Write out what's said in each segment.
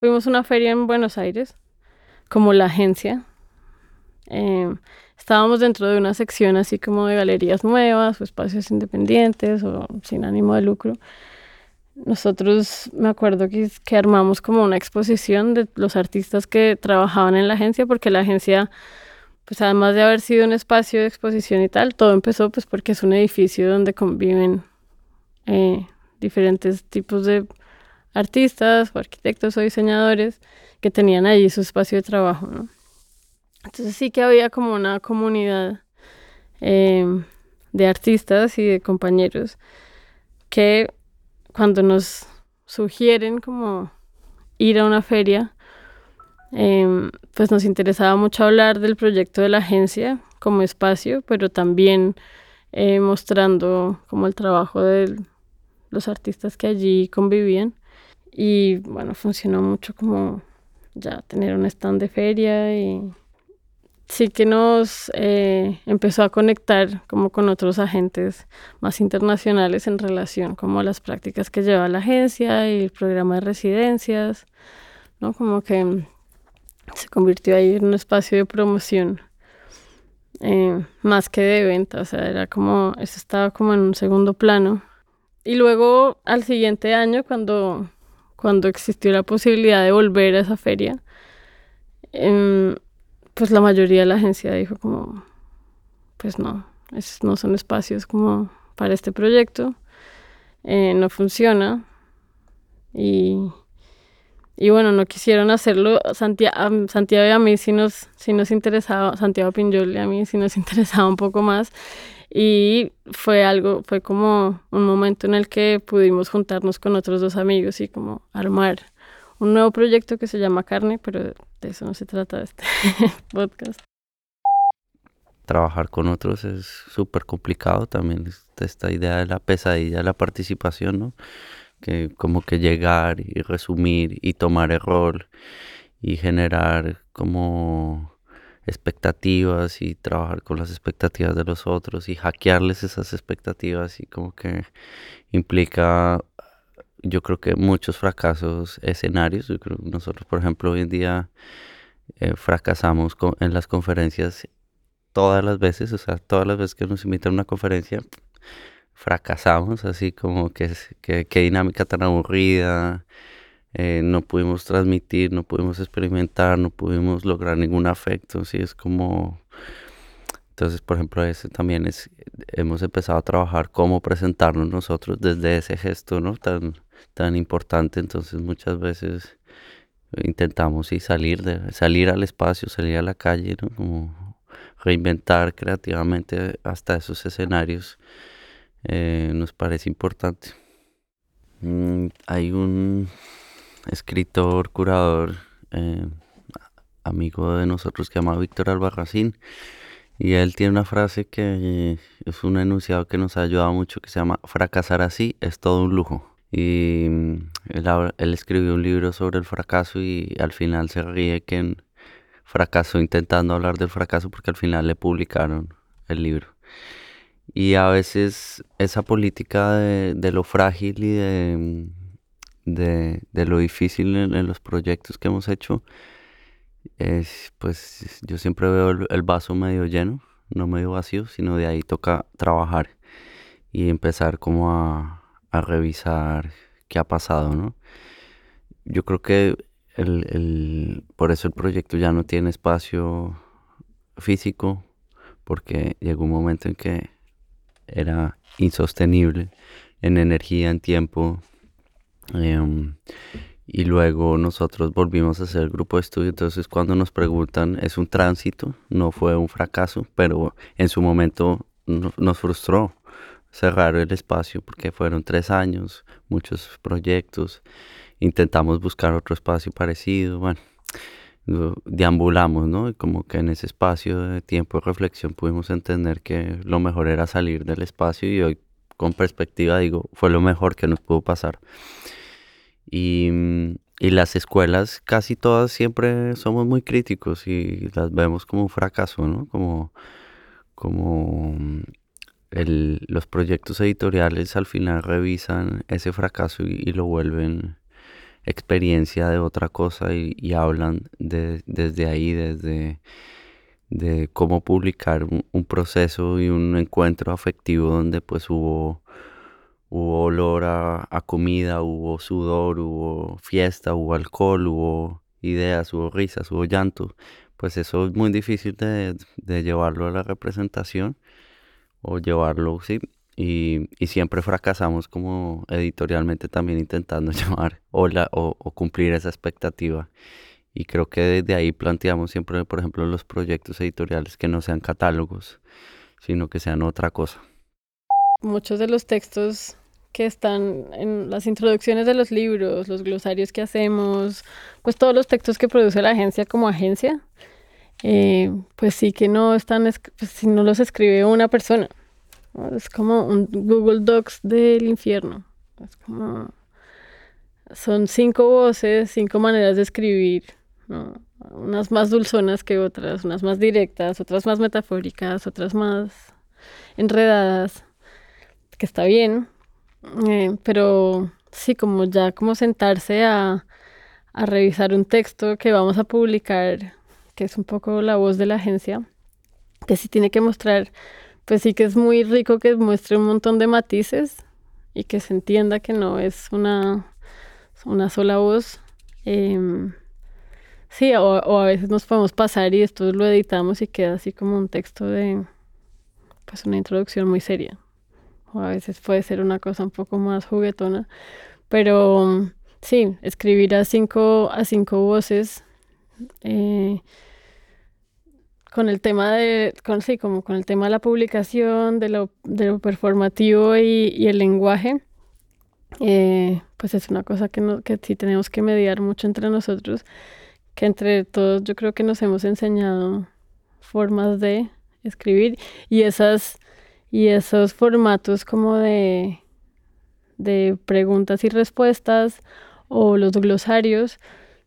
Fuimos a una feria en Buenos Aires, como la agencia. Em, estábamos dentro de una sección así como de galerías nuevas o espacios independientes o sin ánimo de lucro. Nosotros me acuerdo que, armamos como una exposición de los artistas que trabajaban en la agencia, porque la agencia, pues además de haber sido un espacio de exposición y tal, todo empezó pues porque es un edificio donde conviven eh, diferentes tipos de artistas o arquitectos o diseñadores que tenían allí su espacio de trabajo. Entonces sí que había como una comunidad eh, de artistas y de compañeros que cuando nos sugieren como ir a una feria, em, pues nos interesaba mucho hablar del proyecto de la agencia como espacio, pero también eh, mostrando como el trabajo de los artistas que allí convivían. Y bueno, funcionó mucho como ya tener un stand de feria y sí que nos eh, empezó a conectar como con otros agentes más internacionales en relación como a las prácticas que lleva la agencia y el programa de residencias, ¿no? Como que se convirtió ahí en un espacio de promoción eh, más que de venta, o sea, era como, eso estaba como en un segundo plano. Y luego al siguiente año, cuando, cuando existió la posibilidad de volver a esa feria, eh, pues la mayoría de la agencia dijo como, pues no, esos no son espacios como para este proyecto, eh, no funciona y, y bueno, no quisieron hacerlo. Santiago, Santiago y a mí sí nos, sí nos interesaba, Santiago Pinjol y a mí sí nos interesaba un poco más y fue algo, fue como un momento en el que pudimos juntarnos con otros dos amigos y como armar un nuevo proyecto que se llama Carne, pero de eso no se trata este podcast. Trabajar con otros es súper complicado también, esta idea de la pesadilla de la participación, ¿no? Que como que llegar y resumir y tomar error y generar como expectativas y trabajar con las expectativas de los otros y hackearles esas expectativas y como que implica yo creo que muchos fracasos escenarios. Yo creo nosotros, por ejemplo, hoy en día eh, fracasamos en las conferencias todas las veces, o sea, todas las veces que nos invitan a una conferencia, fracasamos, así como que, qué dinámica tan aburrida, eh, no pudimos transmitir, no pudimos experimentar, no pudimos lograr ningún afecto, así es como... Entonces, por ejemplo, ese también es, hemos empezado a trabajar cómo presentarnos nosotros desde ese gesto, ¿no? Tan, tan importante, entonces muchas veces intentamos y salir de salir al espacio, salir a la calle, ¿no? Como reinventar creativamente hasta esos escenarios eh, nos parece importante. Mm, hay un escritor, curador, eh, amigo de nosotros que se llama Víctor Albarracín y él tiene una frase que es un enunciado que nos ha ayudado mucho que se llama fracasar así es todo un lujo. Y mm, él, escribió un libro sobre el fracaso y al final se ríe que fracasó intentando hablar del fracaso porque al final le publicaron el libro. Y a veces esa política de, lo frágil y de, de, lo difícil en, los proyectos que hemos hecho, es, pues yo siempre veo el vaso medio lleno, no medio vacío, sino de ahí toca trabajar y empezar como a, a revisar qué ha pasado, ¿no? Yo creo que el, por eso el proyecto ya no tiene espacio físico, porque llegó un momento en que era insostenible en energía, en tiempo. Em, y luego nosotros volvimos a hacer el grupo de estudio. Entonces, cuando nos preguntan, es un tránsito, no fue un fracaso, pero en su momento nos frustró cerrar el espacio porque fueron tres años, muchos proyectos, intentamos buscar otro espacio parecido, bueno, deambulamos, ¿no? Y como que en ese espacio de tiempo de reflexión pudimos entender que lo mejor era salir del espacio y hoy con perspectiva digo, fue lo mejor que nos pudo pasar. Y, y las escuelas casi todas siempre somos muy críticos y las vemos como un fracaso, ¿no? Como, como los proyectos editoriales al final revisan ese fracaso y, lo vuelven experiencia de otra cosa y, hablan desde ahí, desde de cómo publicar un, proceso y un encuentro afectivo donde pues hubo, hubo olor a, a, comida, hubo sudor, hubo fiesta, hubo alcohol, hubo ideas, hubo risas, hubo llanto. Pues eso es muy difícil de, de llevarlo a la representación o llevarlo, sí, y, y, siempre fracasamos como editorialmente también intentando llevar o, o, cumplir esa expectativa. Y creo que desde ahí planteamos siempre, por ejemplo, los proyectos editoriales que no sean catálogos, sino que sean otra cosa. Muchos de los textos que están en las introducciones de los libros, los glosarios que hacemos, pues todos los textos que produce la agencia como agencia, eh, pues sí que no están, pues si no los escribe una persona, es como un Google Docs del infierno. Es como... Son cinco voces, cinco maneras de escribir, Unas más dulzonas que otras, unas más directas, otras más metafóricas, otras más enredadas, que está bien, eh, pero sí, como ya como sentarse a, a revisar un texto que vamos a publicar, que es un poco la voz de la agencia, que sí tiene que mostrar pues sí que es muy rico que muestre un montón de matices y que se entienda que no es una, una sola voz. Em, sí, o, a veces nos podemos pasar y esto lo editamos y queda así como un texto de, pues una introducción muy seria. O a veces puede ser una cosa un poco más juguetona. Pero sí, escribir a cinco, a cinco voces eh, con el tema de, con, sí, como con el tema de la publicación, de lo, de lo performativo y, y el lenguaje, eh, pues es una cosa que, no, que sí tenemos que mediar mucho entre nosotros, que entre todos yo creo que nos hemos enseñado formas de escribir y esas y esos formatos como de, de preguntas y respuestas o los glosarios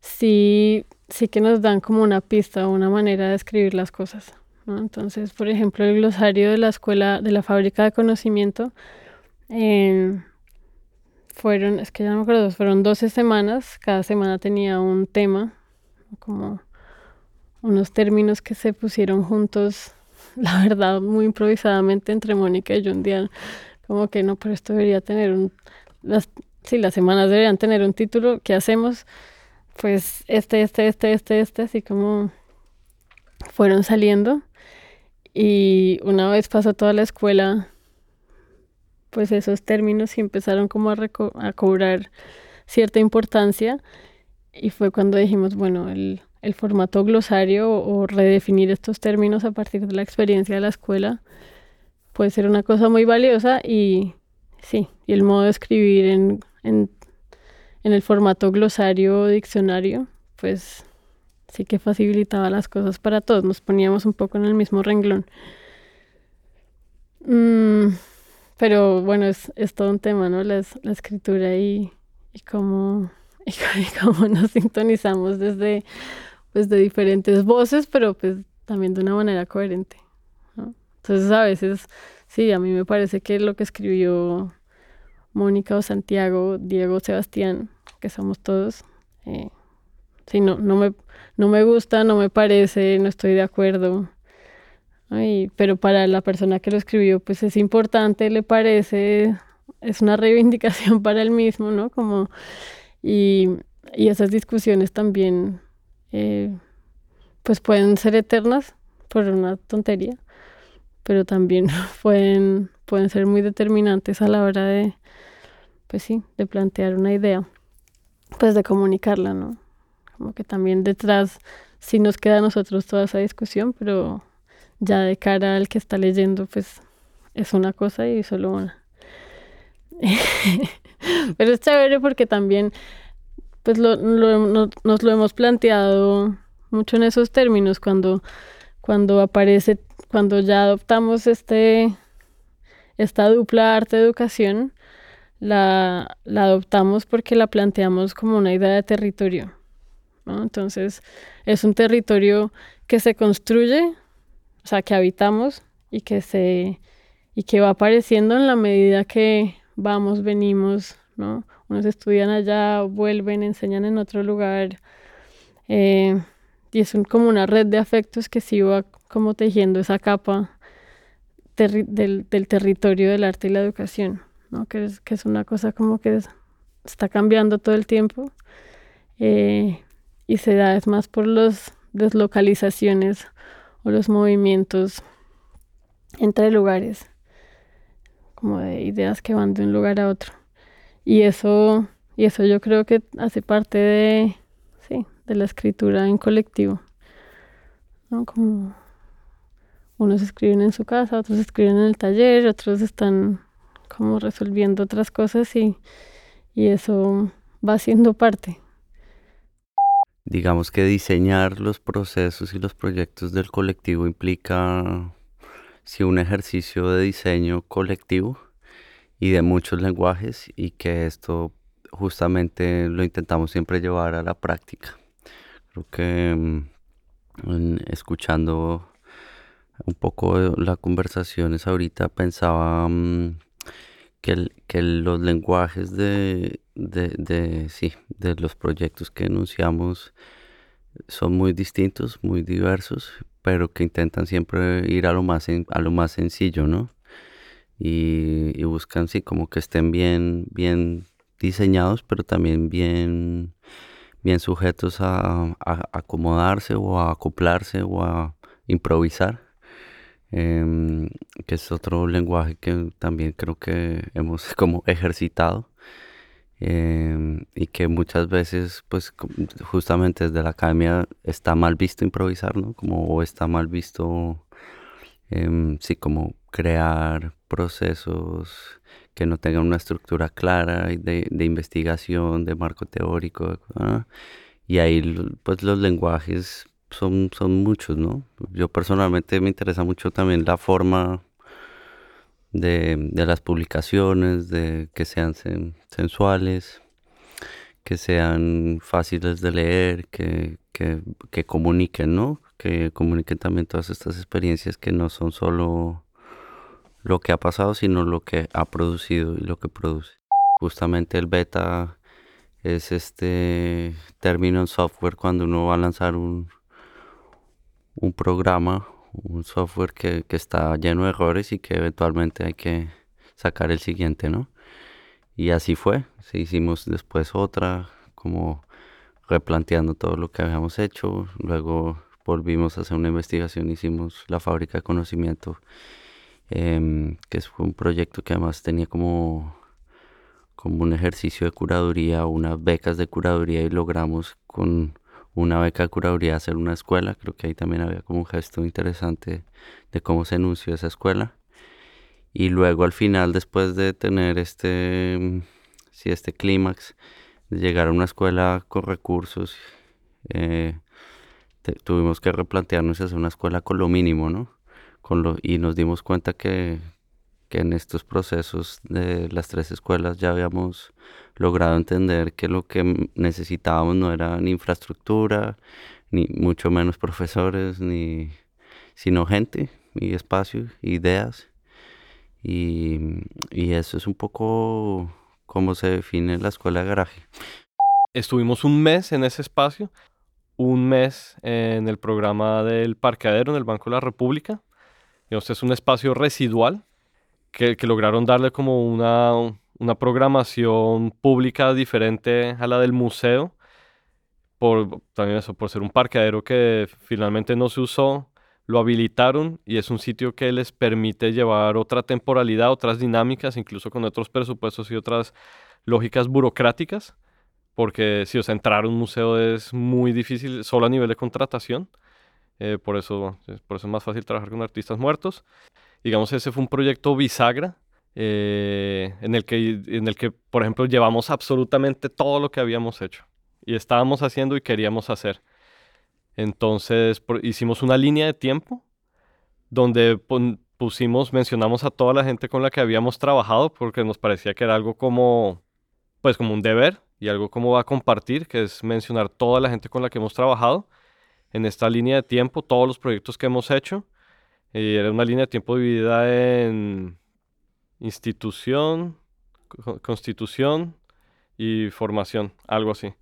sí sí que nos dan como una pista o una manera de escribir las cosas. Entonces, por ejemplo, el glosario de la escuela, de la fábrica de conocimiento, em, fueron, es que ya no me acuerdo, fueron 12 semanas, cada semana tenía un tema, como unos términos que se pusieron juntos, la verdad, muy improvisadamente entre Mónica y yo un día, como que no, pero esto debería tener un, las, sí, las semanas deberían tener un título, ¿qué hacemos? pues este, este, este, este, este, así como fueron saliendo. Y una vez pasó toda la escuela, pues esos términos y empezaron como a, a cobrar cierta importancia. Y fue cuando dijimos, bueno, el, el formato glosario o, redefinir estos términos a partir de la experiencia de la escuela puede ser una cosa muy valiosa y sí, y el modo de escribir en, en en el formato glosario o diccionario, pues sí que facilitaba las cosas para todos, nos poníamos un poco en el mismo renglón. Mm, pero bueno, es, es, todo un tema, ¿no? La, la escritura y, y, cómo, y, cómo nos sintonizamos desde pues, de diferentes voces, pero pues también de una manera coherente. Entonces a veces, sí, a mí me parece que lo que escribió Mónica o Santiago, Diego, Sebastián, que somos todos. Eh, sí, no, no, me, no me gusta, no me parece, no estoy de acuerdo. pero para la persona que lo escribió, pues es importante, le parece, es una reivindicación para él mismo, ¿no? Como, y, y esas discusiones también, eh, pues pueden ser eternas por una tontería, pero también pueden, pueden ser muy determinantes a la hora de, pues sí, de plantear una idea pues de comunicarla, ¿no? Como que también detrás sí nos queda a nosotros toda esa discusión, pero ya de cara al que está leyendo, pues es una cosa y solo una. pero es chévere porque también pues lo, nos lo hemos planteado mucho en esos términos cuando, cuando aparece, cuando ya adoptamos este esta dupla arte-educación, la, la adoptamos porque la planteamos como una idea de territorio. ¿no? Entonces, es un territorio que se construye, o sea, que habitamos y que se y que va apareciendo en la medida que vamos, venimos, ¿no? Unos estudian allá, vuelven, enseñan en otro lugar. Eh, y es como una red de afectos que sí va como tejiendo esa capa del, territorio del arte y la educación, ¿no? que, es, que es una cosa como que está cambiando todo el tiempo eh, y se da es más por las deslocalizaciones o los movimientos entre lugares, como de ideas que van de un lugar a otro. Y eso, y eso yo creo que hace parte de, sí, de la escritura en colectivo. ¿no? Como unos escriben en su casa, otros escriben en el taller, otros están como resolviendo otras cosas y, y eso va siendo parte. Digamos que diseñar los procesos y los proyectos del colectivo implica sí, un ejercicio de diseño colectivo y de muchos lenguajes y que esto justamente lo intentamos siempre llevar a la práctica. Creo que mm, escuchando un poco las conversaciones ahorita pensaba mm, que, que, los lenguajes de, de, sí, de los proyectos que enunciamos son muy distintos, muy diversos, pero que intentan siempre ir a lo más, a lo más sencillo, ¿no? Y, buscan, sí, como que estén bien, bien diseñados, pero también bien, bien sujetos a acomodarse o a acoplarse o a improvisar. Em, que es otro lenguaje que también creo que hemos como ejercitado em, y que muchas veces pues justamente desde la academia está mal visto improvisar, ¿no? Como o está mal visto, em, sí, como crear procesos que no tengan una estructura clara de, de investigación, de marco teórico, y ahí pues los lenguajes son, son muchos, ¿no? Yo personalmente me interesa mucho también la forma de, las publicaciones, de que sean sensuales, que sean fáciles de leer, que, que, comuniquen, ¿no? Que comuniquen también todas estas experiencias que no son solo lo que ha pasado, sino lo que ha producido y lo que produce. Justamente el beta es este término en software cuando uno va a lanzar un, un programa, un software que, está lleno de errores y que eventualmente hay que sacar el siguiente, ¿no? Y así fue. hicimos después otra, como replanteando todo lo que habíamos hecho. Luego volvimos a hacer una investigación, hicimos la fábrica de conocimiento, em, que fue un proyecto que además tenía como, como un ejercicio de curaduría, unas becas de curaduría y logramos con una beca de curaduría hacer una escuela. Creo que ahí también había como un gesto interesante de cómo se anunció esa escuela. Y luego al final, después de tener este, mm, sí, este clímax, de llegar a una escuela con recursos, eh, tuvimos que replantearnos hacer una escuela con lo mínimo, ¿no? Con lo, y nos dimos cuenta que, que en estos procesos de las tres escuelas ya habíamos logrado entender que lo que necesitábamos no era ni infraestructura, ni mucho menos profesores, ni sino gente y espacio, ideas. Y, y eso es un poco cómo se define la escuela de garaje. Estuvimos un mes en ese espacio, un mes en el programa del parqueadero en el Banco de la República. es un espacio residual que, que lograron darle como una, una programación pública diferente a la del museo, por también eso, por ser un parqueadero que finalmente no se usó, lo habilitaron y es un sitio que les permite llevar otra temporalidad, otras dinámicas, incluso con otros presupuestos y otras lógicas burocráticas, porque si os entrar a un museo es muy difícil solo a nivel de contratación, eh, por, eso, por eso es más fácil trabajar con artistas muertos. Digamos, ese fue un proyecto bisagra eh, en, el que, en el que, por ejemplo, llevamos absolutamente todo lo que habíamos hecho y estábamos haciendo y queríamos hacer. Entonces hicimos una línea de tiempo donde pusimos, mencionamos a toda la gente con la que habíamos trabajado porque nos parecía que era algo como, pues como un deber y algo como va a compartir, que es mencionar toda la gente con la que hemos trabajado en esta línea de tiempo, todos los proyectos que hemos hecho. Y era una línea de tiempo dividida en institución, constitución y formación, algo así.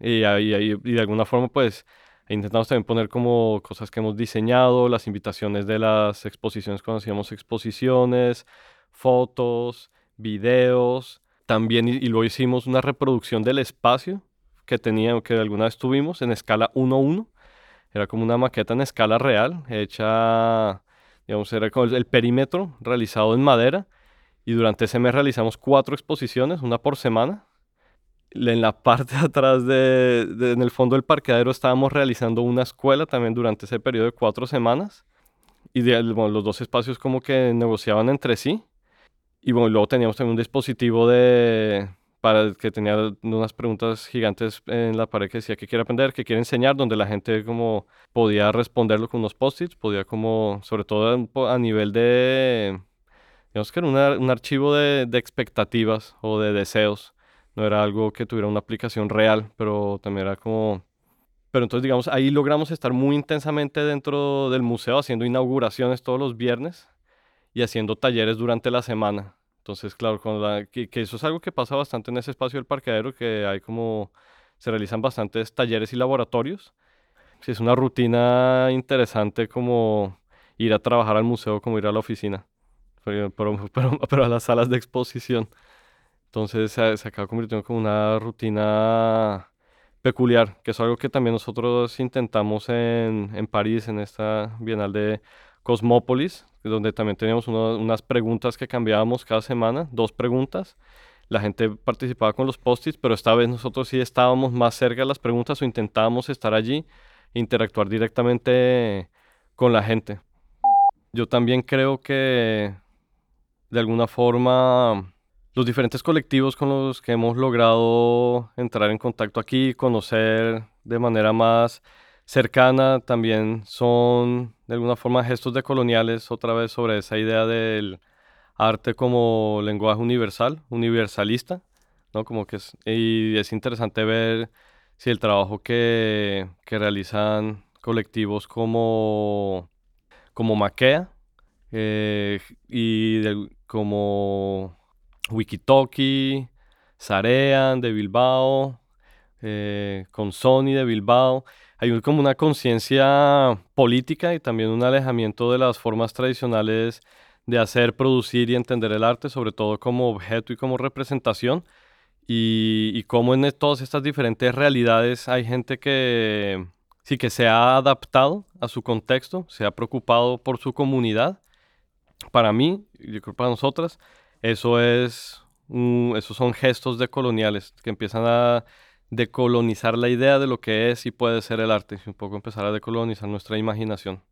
Y, de alguna forma, pues, intentamos también poner como cosas que hemos diseñado, las invitaciones de las exposiciones cuando hacíamos exposiciones, fotos, videos. También, y, y luego hicimos una reproducción del espacio que tenía, que alguna vez tuvimos en escala 1-1. Era como una maqueta en escala real, hecha, digamos, era como el perímetro realizado en madera. Y durante ese mes realizamos cuatro exposiciones, una por semana. En la parte de atrás, de, en el fondo del parqueadero, estábamos realizando una escuela también durante ese periodo de cuatro semanas. Y los dos espacios como que negociaban entre sí. Y bueno, luego teníamos también un dispositivo de, para que tenía unas preguntas gigantes en la pared que decía que quiere aprender, que quiere enseñar, donde la gente como podía responderlo con unos post-its, podía como, sobre todo a nivel de, digamos que era un archivo de, de, expectativas o de deseos, no era algo que tuviera una aplicación real, pero también era como... Pero entonces, digamos, ahí logramos estar muy intensamente dentro del museo, haciendo inauguraciones todos los viernes y haciendo talleres durante la semana. Entonces, claro, que, eso es algo que pasa bastante en ese espacio del parqueadero, que hay como, se realizan bastantes talleres y laboratorios. Sí, es una rutina interesante como ir a trabajar al museo, como ir a la oficina, pero, pero, a las salas de exposición. Entonces se, se acaba convirtiendo como una rutina peculiar, que es algo que también nosotros intentamos en, en París, en esta Bienal de Cosmópolis, donde también teníamos unas preguntas que cambiábamos cada semana, dos preguntas. La gente participaba con los post-its, pero esta vez nosotros sí estábamos más cerca de las preguntas o intentábamos estar allí interactuar directamente con la gente. Yo también creo que de alguna forma los diferentes colectivos con los que hemos logrado entrar en contacto aquí, conocer de manera más cercana también son de alguna forma gestos decoloniales, otra vez sobre esa idea del arte como lenguaje universal, universalista, ¿no? Como que y es interesante ver si el trabajo que, que realizan colectivos como, como Maquea eh, y como Wikitalki, Sarean de Bilbao, eh, con Sony de Bilbao, hay como una conciencia política y también un alejamiento de las formas tradicionales de hacer, producir y entender el arte, sobre todo como objeto y como representación, y, y cómo en todas estas diferentes realidades hay gente que sí que se ha adaptado a su contexto, se ha preocupado por su comunidad. Para mí, yo creo para nosotras, eso es, esos son gestos decoloniales que empiezan a decolonizar la idea de lo que es y puede ser el arte, un poco empezar a decolonizar nuestra imaginación.